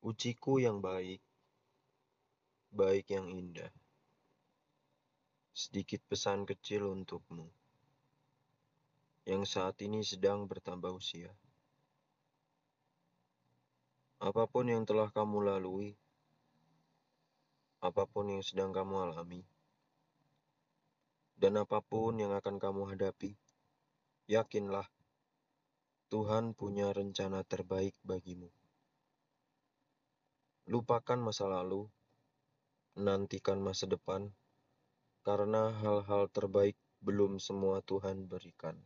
Ujiku yang baik, baik yang indah, sedikit pesan kecil untukmu yang saat ini sedang bertambah usia. Apa pun yang telah kamu lalui, apa pun yang sedang kamu alami, dan apa pun yang akan kamu hadapi, yakinlah Tuhan punya rencana terbaik bagimu. Lupakan masa lalu, nantikan masa depan, karena hal-hal terbaik belum semua Tuhan berikan.